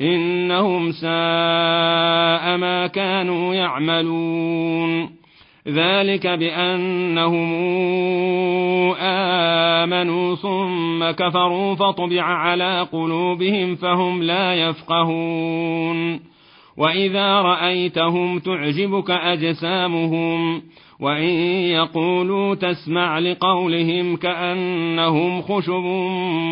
إنهم ساء ما كانوا يعملون. ذلك بأنهم آمنوا ثم كفروا فطبع على قلوبهم فهم لا يفقهون. وإذا رأيتهم تعجبك أجسامهم وإن يقولوا تسمع لقولهم كأنهم خشب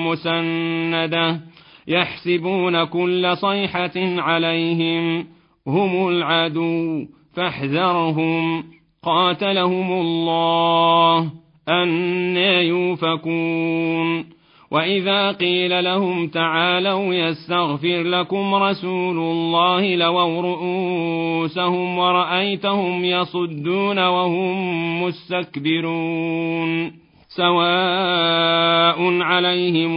مسندة يحسبون كل صيحة عليهم هم العدو فاحذرهم. قاتلهم الله أن يوفكون. وإذا قيل لهم تعالوا يستغفر لكم رسول الله لووا رؤوسهم ورأيتهم يصدون وهم مستكبرون. سواء عليهم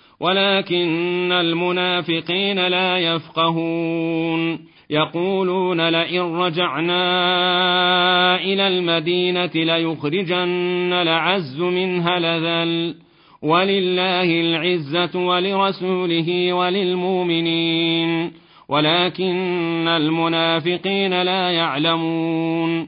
ولكن المنافقين لا يفقهون. يقولون لئن رجعنا إلى المدينة ليخرجن العز منها لذل. ولله العزة ولرسوله وللمؤمنين. ولكن المنافقين لا يعلمون.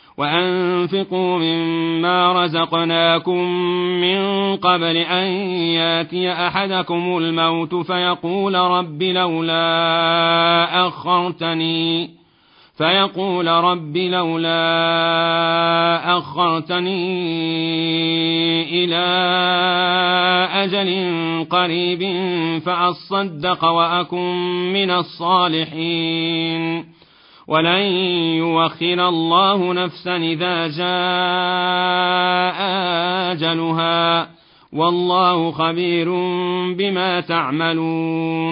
وأنفقوا مما رزقناكم من قبل أن ياتي أحدكم الموت فيقول رب لولا أخرتني فيقول رب لولا أخرتني إلى أجل قريب فأصدق وأكن من الصالحين. ولن يوخر الله نفسا إذا جاء أجلها. والله خبير بما تعملون.